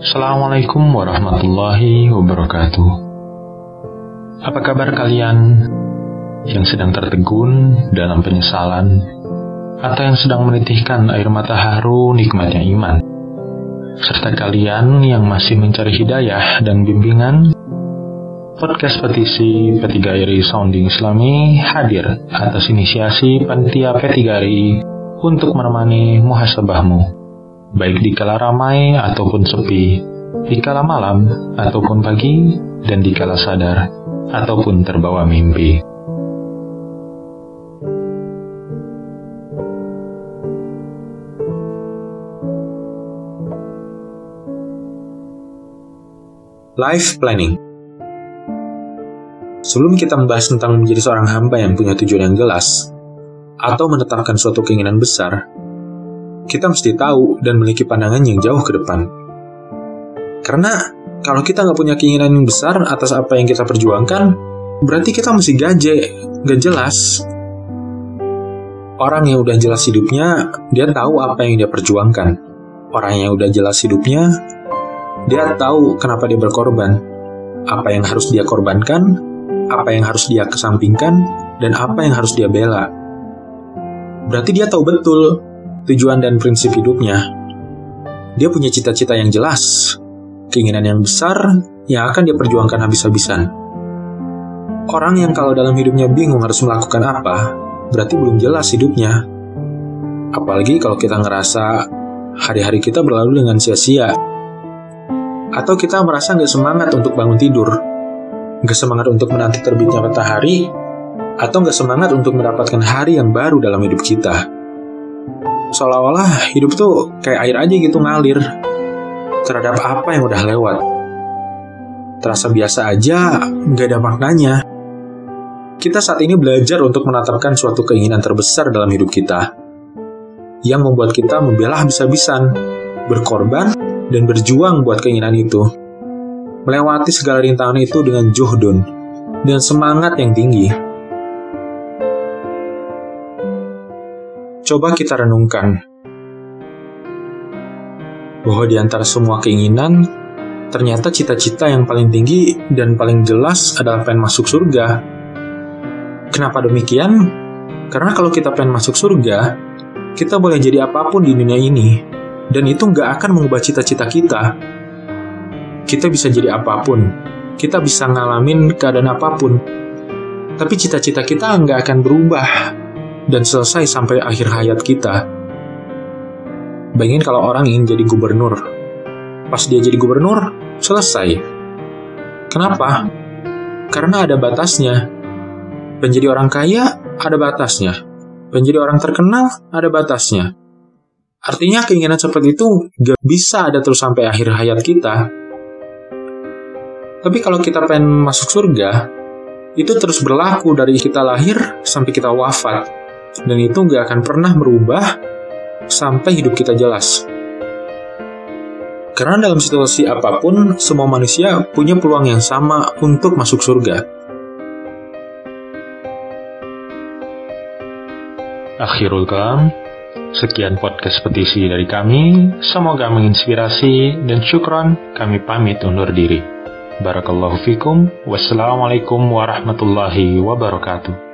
Assalamualaikum warahmatullahi wabarakatuh. Apa kabar kalian yang sedang tertegun dalam penyesalan atau yang sedang menitihkan air mata haru nikmatnya iman? Serta kalian yang masih mencari hidayah dan bimbingan Podcast petisi P3RI Sounding Islami hadir atas inisiasi panitia P3RI untuk menemani muhasabahmu baik di kala ramai ataupun sepi, di kala malam ataupun pagi, dan di kala sadar ataupun terbawa mimpi. Life Planning Sebelum kita membahas tentang menjadi seorang hamba yang punya tujuan yang jelas, atau menetapkan suatu keinginan besar, kita mesti tahu dan memiliki pandangan yang jauh ke depan. Karena kalau kita nggak punya keinginan yang besar atas apa yang kita perjuangkan, berarti kita mesti gaje, nggak jelas. Orang yang udah jelas hidupnya, dia tahu apa yang dia perjuangkan. Orang yang udah jelas hidupnya, dia tahu kenapa dia berkorban, apa yang harus dia korbankan, apa yang harus dia kesampingkan, dan apa yang harus dia bela. Berarti dia tahu betul tujuan dan prinsip hidupnya. Dia punya cita-cita yang jelas, keinginan yang besar yang akan dia perjuangkan habis-habisan. Orang yang kalau dalam hidupnya bingung harus melakukan apa, berarti belum jelas hidupnya. Apalagi kalau kita ngerasa hari-hari kita berlalu dengan sia-sia. Atau kita merasa nggak semangat untuk bangun tidur, nggak semangat untuk menanti terbitnya matahari, atau nggak semangat untuk mendapatkan hari yang baru dalam hidup kita seolah-olah hidup tuh kayak air aja gitu ngalir terhadap apa yang udah lewat. Terasa biasa aja, nggak ada maknanya. Kita saat ini belajar untuk menetapkan suatu keinginan terbesar dalam hidup kita, yang membuat kita membela habis-habisan, berkorban, dan berjuang buat keinginan itu. Melewati segala rintangan itu dengan juhdun, dan semangat yang tinggi. Coba kita renungkan bahwa di antara semua keinginan, ternyata cita-cita yang paling tinggi dan paling jelas adalah pengen masuk surga. Kenapa demikian? Karena kalau kita pengen masuk surga, kita boleh jadi apa pun di dunia ini, dan itu nggak akan mengubah cita-cita kita. Kita bisa jadi apa pun, kita bisa ngalamin keadaan apa pun, tapi cita-cita kita nggak akan berubah dan selesai sampai akhir hayat kita. Bayangin kalau orang ingin jadi gubernur. Pas dia jadi gubernur, selesai. Kenapa? Karena ada batasnya. Menjadi orang kaya, ada batasnya. Menjadi orang terkenal, ada batasnya. Artinya keinginan seperti itu gak bisa ada terus sampai akhir hayat kita. Tapi kalau kita pengen masuk surga, itu terus berlaku dari kita lahir sampai kita wafat dan itu nggak akan pernah merubah sampai hidup kita jelas. Karena dalam situasi apa pun, semua manusia punya peluang yang sama untuk masuk surga. Akhirul kalam, sekian podcast petisi dari kami. Semoga menginspirasi dan syukron kami pamit undur diri. Barakallahu fikum. Wassalamualaikum warahmatullahi wabarakatuh.